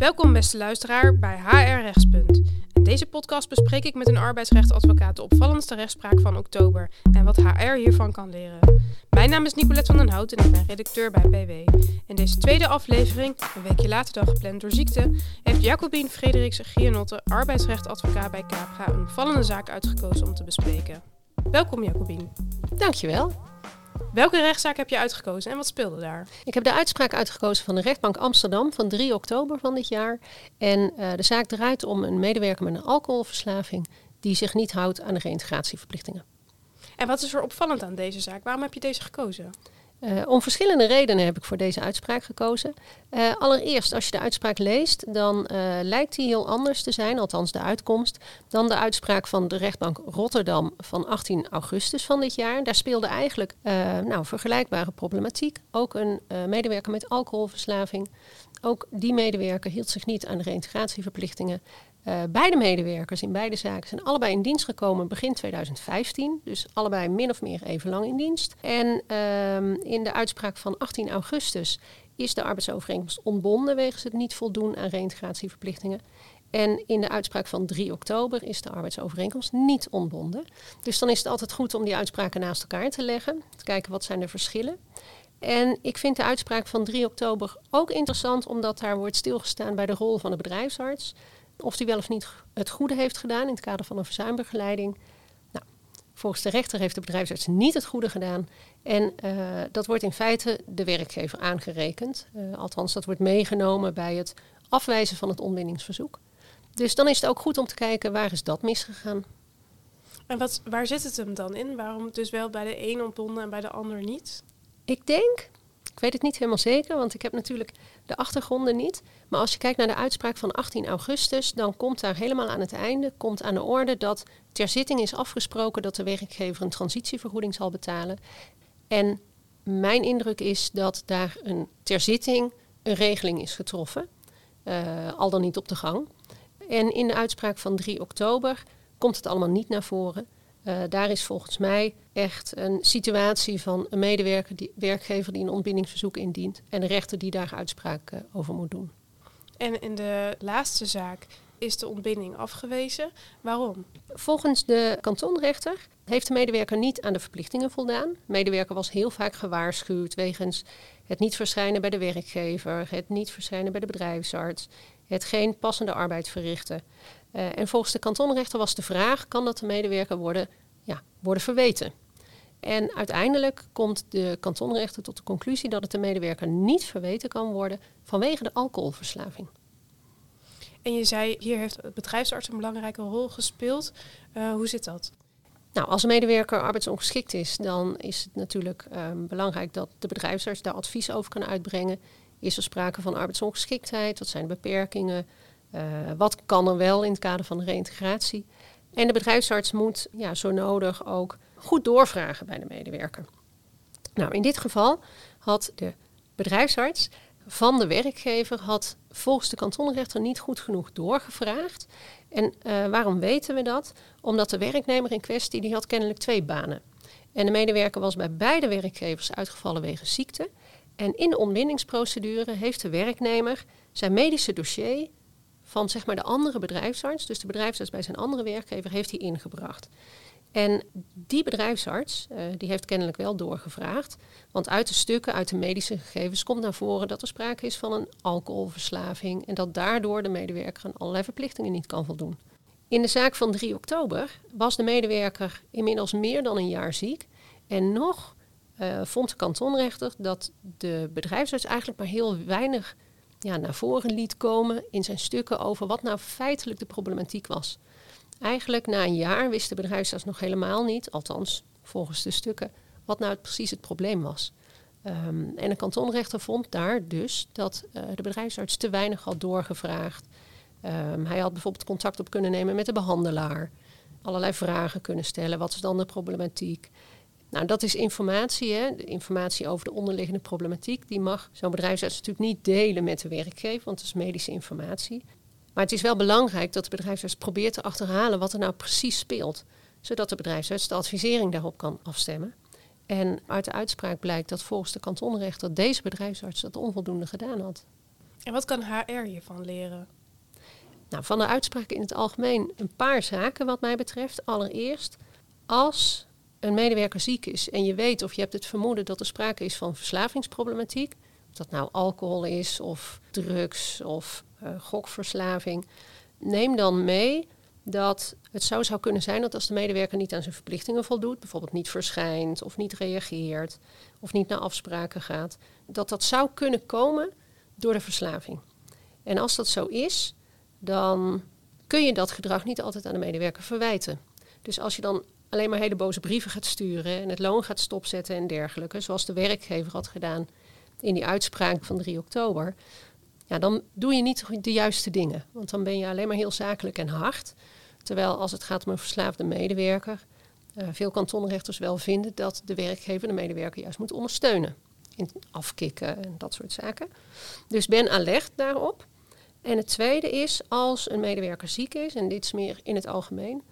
Welkom beste luisteraar bij HR Rechtspunt. In deze podcast bespreek ik met een arbeidsrechtadvocaat de opvallendste rechtspraak van oktober en wat HR hiervan kan leren. Mijn naam is Nicolette van den Hout en ik ben redacteur bij PW. In deze tweede aflevering, een weekje later dan gepland door ziekte, heeft Jacobien Frederiks Gianotte, arbeidsrechtadvocaat bij Capra, een opvallende zaak uitgekozen om te bespreken. Welkom Jacobien. Dankjewel. Welke rechtszaak heb je uitgekozen en wat speelde daar? Ik heb de uitspraak uitgekozen van de rechtbank Amsterdam van 3 oktober van dit jaar. En uh, de zaak draait om een medewerker met een alcoholverslaving die zich niet houdt aan de reïntegratieverplichtingen. En wat is er opvallend aan deze zaak? Waarom heb je deze gekozen? Uh, om verschillende redenen heb ik voor deze uitspraak gekozen. Uh, allereerst, als je de uitspraak leest, dan uh, lijkt die heel anders te zijn, althans de uitkomst, dan de uitspraak van de rechtbank Rotterdam van 18 augustus van dit jaar. Daar speelde eigenlijk nou, vergelijkbare problematiek. Ook een medewerker met alcoholverslaving. Ook die medewerker hield zich niet aan de reïntegratieverplichtingen. Uh, beide medewerkers in beide zaken zijn allebei in dienst gekomen begin 2015. Dus allebei min of meer even lang in dienst. En uh, in de uitspraak van 18 augustus is de arbeidsovereenkomst ontbonden wegens het niet voldoen aan reïntegratieverplichtingen. En in de uitspraak van 3 oktober is de arbeidsovereenkomst niet ontbonden. Dus dan is het altijd goed om die uitspraken naast elkaar te leggen. Te kijken wat zijn de verschillen. En ik vind de uitspraak van 3 oktober ook interessant, omdat daar wordt stilgestaan bij de rol van de bedrijfsarts. Of hij wel of niet het goede heeft gedaan in het kader van een verzuimbegeleiding. Nou, volgens de rechter heeft de bedrijfsarts niet het goede gedaan. En uh, dat wordt in feite de werkgever aangerekend. Uh, althans, dat wordt meegenomen bij het afwijzen van het ontbindingsverzoek. Dus dan is het ook goed om te kijken waar is dat misgegaan. En wat, waar zit het hem dan in? Waarom dus wel bij de een ontbonden en bij de ander niet? Ik denk, ik weet het niet helemaal zeker, want ik heb natuurlijk de achtergronden niet. Maar als je kijkt naar de uitspraak van 18 augustus, dan komt daar helemaal aan het einde komt aan de orde dat ter zitting is afgesproken dat de werkgever een transitievergoeding zal betalen. En mijn indruk is dat daar een ter zitting een regeling is getroffen, uh, al dan niet op de gang. En in de uitspraak van 3 oktober komt het allemaal niet naar voren. Uh, daar is volgens mij echt een situatie van een medewerker, die, werkgever die een ontbindingsverzoek indient en de rechter die daar uitspraak uh, over moet doen. En in de laatste zaak is de ontbinding afgewezen. Waarom? Volgens de kantonrechter heeft de medewerker niet aan de verplichtingen voldaan. De medewerker was heel vaak gewaarschuwd wegens het niet verschijnen bij de werkgever, het niet verschijnen bij de bedrijfsarts, het geen passende arbeid verrichten. Uh, en volgens de kantonrechter was de vraag: kan dat de medewerker worden, ja, worden verweten? En uiteindelijk komt de kantonrechter tot de conclusie dat het de medewerker niet verweten kan worden vanwege de alcoholverslaving. En je zei, hier heeft het bedrijfsarts een belangrijke rol gespeeld. Uh, hoe zit dat? Nou, als een medewerker arbeidsongeschikt is, dan is het natuurlijk um, belangrijk dat de bedrijfsarts daar advies over kan uitbrengen. Is er sprake van arbeidsongeschiktheid? Wat zijn de beperkingen? Uh, wat kan er wel in het kader van de reïntegratie? En de bedrijfsarts moet ja, zo nodig ook goed doorvragen bij de medewerker. Nou, in dit geval had de bedrijfsarts van de werkgever had volgens de kantonrechter niet goed genoeg doorgevraagd. En uh, waarom weten we dat? Omdat de werknemer in kwestie die had kennelijk twee banen. En de medewerker was bij beide werkgevers uitgevallen wegens ziekte. En in de ontbindingsprocedure heeft de werknemer zijn medische dossier van zeg maar de andere bedrijfsarts, dus de bedrijfsarts bij zijn andere werkgever, heeft hij ingebracht. En die bedrijfsarts, uh, die heeft kennelijk wel doorgevraagd. Want uit de stukken, uit de medische gegevens, komt naar voren dat er sprake is van een alcoholverslaving. En dat daardoor de medewerker aan allerlei verplichtingen niet kan voldoen. In de zaak van 3 oktober was de medewerker inmiddels meer dan een jaar ziek. En nog uh, vond de kantonrechter dat de bedrijfsarts eigenlijk maar heel weinig ja, naar voren liet komen in zijn stukken over wat nou feitelijk de problematiek was. Eigenlijk na een jaar wist de bedrijfsarts nog helemaal niet, althans volgens de stukken, wat nou precies het probleem was. Um, en de kantonrechter vond daar dus dat uh, de bedrijfsarts te weinig had doorgevraagd. Um, hij had bijvoorbeeld contact op kunnen nemen met de behandelaar, allerlei vragen kunnen stellen. Wat is dan de problematiek? Nou, dat is informatie, hè? De informatie over de onderliggende problematiek. Die mag zo'n bedrijfsarts natuurlijk niet delen met de werkgever, want dat is medische informatie. Maar het is wel belangrijk dat de bedrijfsarts probeert te achterhalen wat er nou precies speelt. Zodat de bedrijfsarts de advisering daarop kan afstemmen. En uit de uitspraak blijkt dat volgens de kantonrechter deze bedrijfsarts dat onvoldoende gedaan had. En wat kan HR hiervan leren? Nou, van de uitspraken in het algemeen een paar zaken wat mij betreft. Allereerst, als een medewerker ziek is en je weet of je hebt het vermoeden dat er sprake is van verslavingsproblematiek, of dat nou alcohol is of drugs of uh, gokverslaving, neem dan mee dat het zo zou kunnen zijn dat als de medewerker niet aan zijn verplichtingen voldoet, bijvoorbeeld niet verschijnt of niet reageert of niet naar afspraken gaat, dat dat zou kunnen komen door de verslaving. En als dat zo is, dan kun je dat gedrag niet altijd aan de medewerker verwijten. Dus als je dan alleen maar hele boze brieven gaat sturen en het loon gaat stopzetten en dergelijke, zoals de werkgever had gedaan in die uitspraak van 3 oktober, ja, dan doe je niet de juiste dingen. Want dan ben je alleen maar heel zakelijk en hard. Terwijl als het gaat om een verslaafde medewerker, uh, veel kantonrechters wel vinden dat de werkgever de medewerker juist moet ondersteunen. In afkicken en dat soort zaken. Dus ben alert daarop. En het tweede is, als een medewerker ziek is, en dit is meer in het algemeen,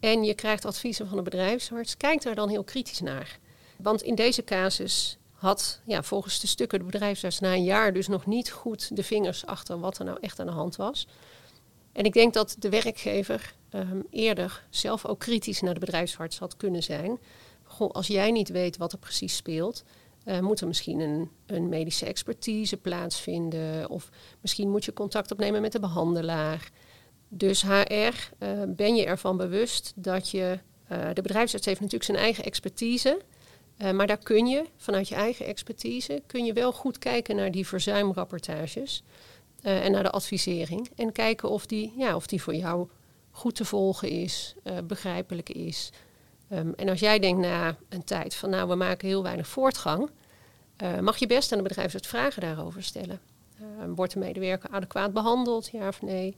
en je krijgt adviezen van een bedrijfsarts, kijk daar dan heel kritisch naar. Want in deze casus had ja, volgens de stukken de bedrijfsarts na een jaar dus nog niet goed de vingers achter wat er nou echt aan de hand was. En ik denk dat de werkgever um, eerder zelf ook kritisch naar de bedrijfsarts had kunnen zijn. Als jij niet weet wat er precies speelt, uh, moet er misschien een, een, medische expertise plaatsvinden. Of misschien moet je contact opnemen met de behandelaar. Dus HR, eh, ben je ervan bewust dat je. Uh, de bedrijfsarts heeft natuurlijk zijn eigen expertise. maar daar kun je, vanuit je eigen expertise, kun je wel goed kijken naar die verzuimrapportages. en naar de advisering. En kijken of die, ja, of die voor jou goed te volgen is, begrijpelijk is. Um, en als jij denkt na een tijd van nou, we maken heel weinig voortgang, mag je best aan de bedrijfsarts vragen daarover stellen. Uh, wordt de medewerker adequaat behandeld, ja of nee?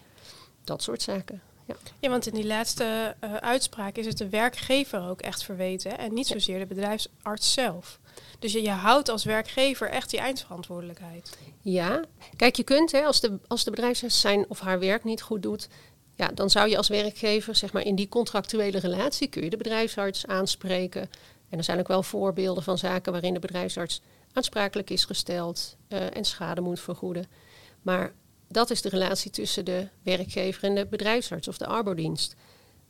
Dat soort zaken. Ja, ja want in die laatste uh, uitspraak is het de werkgever ook echt verweten en niet zozeer de bedrijfsarts zelf. Dus je, je houdt als werkgever echt die eindverantwoordelijkheid. Ja, kijk, je kunt hè, als, de, als de bedrijfsarts zijn of haar werk niet goed doet, ja, dan zou je als werkgever, zeg maar in die contractuele relatie, kun je de bedrijfsarts aanspreken. En er zijn ook wel voorbeelden van zaken waarin de bedrijfsarts aansprakelijk is gesteld uh, en schade moet vergoeden. Maar dat is de relatie tussen de werkgever en de bedrijfsarts of de arbodienst.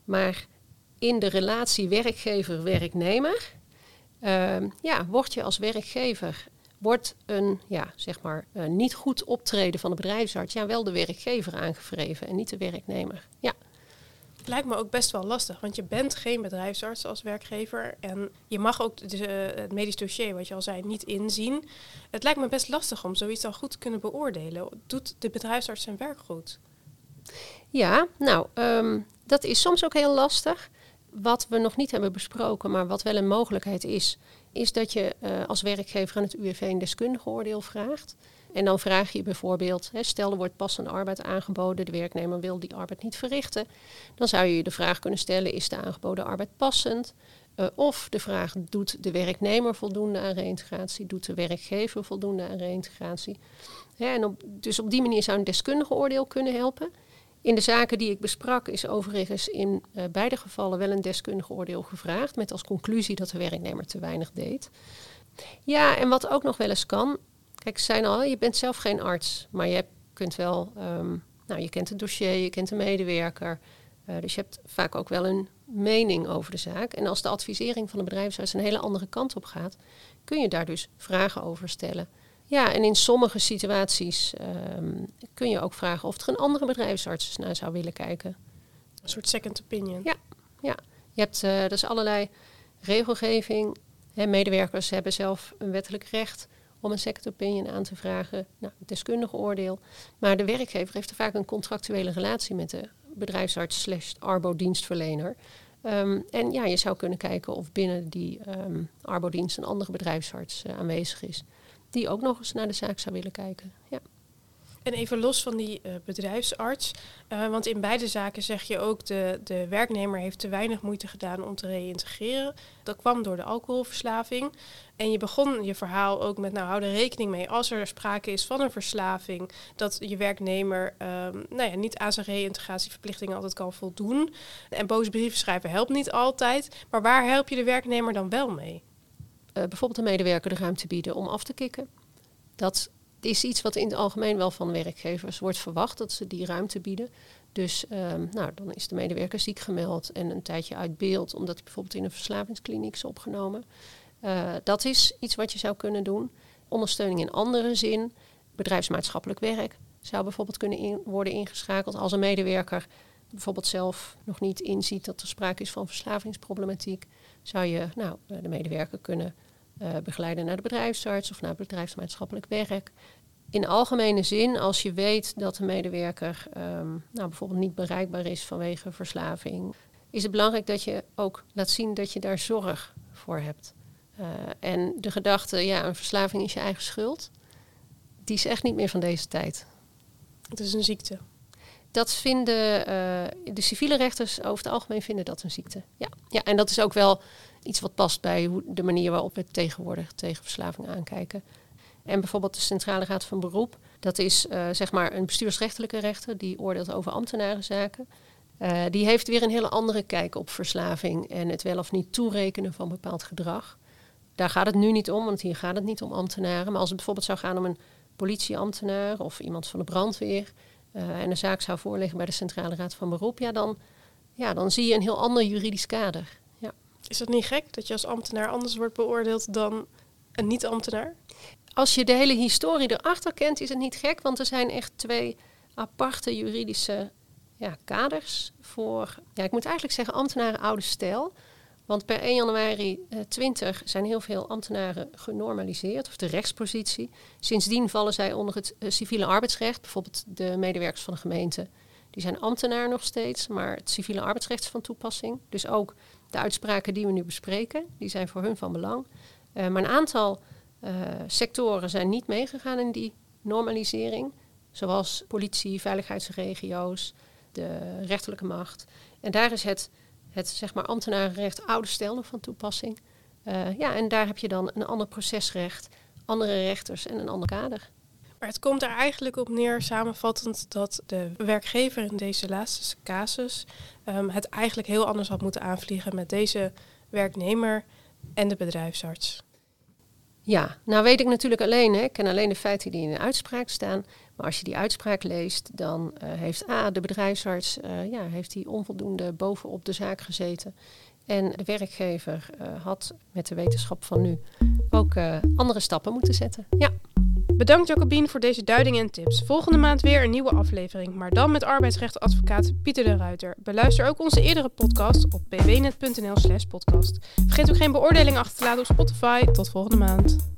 Maar in de relatie werkgever-werknemer, uh, ja, word je als werkgever wordt een ja, zeg maar, niet goed optreden van de bedrijfsarts ja, wel de werkgever aangevreven en niet de werknemer. Ja. Lijkt me ook best wel lastig, want je bent geen bedrijfsarts als werkgever en je mag ook de, uh, het medisch dossier, wat je al zei, niet inzien. Het lijkt me best lastig om zoiets dan goed te kunnen beoordelen. Doet de bedrijfsarts zijn werk goed? Ja, nou, um, dat is soms ook heel lastig. Wat we nog niet hebben besproken, maar wat wel een mogelijkheid is, is dat je uh, als werkgever aan het UWV een deskundige oordeel vraagt. En dan vraag je bijvoorbeeld, hè, stel er wordt passende arbeid aangeboden, de werknemer wil die arbeid niet verrichten. Dan zou je je de vraag kunnen stellen, is de aangeboden arbeid passend? Uh, of de vraag, doet de werknemer voldoende aan reïntegratie? Doet de werkgever voldoende aan reïntegratie? Ja, en dus op die manier zou een deskundige oordeel kunnen helpen. In de zaken die ik besprak is overigens in uh, beide gevallen wel een deskundig oordeel gevraagd, met als conclusie dat de werknemer te weinig deed. Ja, en wat ook nog wel eens kan, kijk, zijn al, je bent zelf geen arts, maar je kunt wel, um, nou, je kent het dossier, je kent de medewerker, uh, dus je hebt vaak ook wel een mening over de zaak. En als de advisering van de bedrijfsarts een hele andere kant op gaat, kun je daar dus vragen over stellen. Ja, en in sommige situaties um, kun je ook vragen of er een andere bedrijfsarts naar zou willen kijken. Een soort second opinion. Ja, ja. je hebt uh, dus allerlei regelgeving. Hè, medewerkers hebben zelf een wettelijk recht om een second opinion aan te vragen. Nou, deskundige oordeel. Maar de werkgever heeft er vaak een contractuele relatie met de bedrijfsarts slash arbodienstverlener. Um, en ja, je zou kunnen kijken of binnen die um, arbodienst een andere bedrijfsarts uh, aanwezig is die ook nog eens naar de zaak zou willen kijken. Ja. En even los van die uh, bedrijfsarts, uh, want in beide zaken zeg je ook de, de werknemer heeft te weinig moeite gedaan om te reïntegreren. Dat kwam door de alcoholverslaving. En je begon je verhaal ook met, nou hou er rekening mee als er sprake is van een verslaving, dat je werknemer um, nou ja, niet aan zijn reïntegratieverplichtingen altijd kan voldoen. En boze brieven schrijven helpt niet altijd, maar waar help je de werknemer dan wel mee? Uh, bijvoorbeeld een medewerker de ruimte bieden om af te kicken. Dat is iets wat in het algemeen wel van werkgevers wordt verwacht, dat ze die ruimte bieden. Dus ehm, nou, dan is de medewerker ziek gemeld en een tijdje uit beeld, omdat hij bijvoorbeeld in een verslavingskliniek is opgenomen. Uh, dat is iets wat je zou kunnen doen. Ondersteuning in andere zin, bedrijfsmaatschappelijk werk zou bijvoorbeeld kunnen worden ingeschakeld als een medewerker bijvoorbeeld zelf nog niet inziet dat er sprake is van verslavingsproblematiek. Zou je nou, de medewerker kunnen uh, begeleiden naar de bedrijfsarts of naar bedrijfsmaatschappelijk werk in algemene zin, als je weet dat een medewerker um, nou, bijvoorbeeld niet bereikbaar is vanwege verslaving, is het belangrijk dat je ook laat zien dat je daar zorg voor hebt. Uh, en de gedachte, ja, een verslaving is je eigen schuld, die is echt niet meer van deze tijd. Het is een ziekte. Dat vinden uh, de civiele rechters over het algemeen vinden dat een ziekte. Ja. ja, en dat is ook wel iets wat past bij de manier waarop we tegenwoordig tegen verslaving aankijken. En bijvoorbeeld de Centrale Raad van Beroep, dat is uh, zeg maar een bestuursrechtelijke rechter die oordeelt over ambtenarenzaken. Uh, die heeft weer een hele andere kijk op verslaving en het wel of niet toerekenen van bepaald gedrag. Daar gaat het nu niet om, want hier gaat het niet om ambtenaren. Maar als het bijvoorbeeld zou gaan om een politieambtenaar of iemand van de brandweer uh, en een zaak zou voorleggen bij de Centrale Raad van Beroep, ja dan, ja, dan zie je een heel ander juridisch kader. Is dat niet gek dat je als ambtenaar anders wordt beoordeeld dan een niet-ambtenaar? als je de hele historie erachter kent, is het niet gek, want er zijn echt twee aparte juridische ja, kaders voor, ja, ik moet eigenlijk zeggen, ambtenaren oude stijl. Want per 1 januari 20 zijn heel veel ambtenaren genormaliseerd, of de rechtspositie. Sindsdien vallen zij onder het uh, civiele arbeidsrecht. Bijvoorbeeld de medewerkers van de gemeente, die zijn ambtenaar nog steeds, maar het civiele arbeidsrecht is van toepassing. Dus ook de uitspraken die we nu bespreken, die zijn voor hun van belang. Uh, maar een aantal uh, sectoren zijn niet meegegaan in die normalisering, zoals politie, veiligheidsregio's, de rechterlijke macht. En daar is het, het zeg maar ambtenarenrecht oude stijl nog van toepassing. Uh, ja, en daar heb je dan een ander procesrecht, andere rechters en een ander kader. Maar het komt er eigenlijk op neer, samenvattend, dat de werkgever in deze laatste casus um, het eigenlijk heel anders had moeten aanvliegen met deze werknemer en de bedrijfsarts. Ja, nou weet ik natuurlijk alleen, hè, ik ken alleen de feiten die in de uitspraak staan. Maar als je die uitspraak leest, dan uh, heeft A, de bedrijfsarts, uh, ja, heeft die onvoldoende bovenop de zaak gezeten. En de werkgever uh, had met de wetenschap van nu ook andere stappen moeten zetten. Ja. Bedankt Jacobien voor deze duidingen en tips. Volgende maand weer een nieuwe aflevering, maar dan met arbeidsrechtadvocaat Pieter de Ruiter. Beluister ook onze eerdere podcast op bwnet.nl slash podcast. Vergeet ook geen beoordeling achter te laten op Spotify. Tot volgende maand.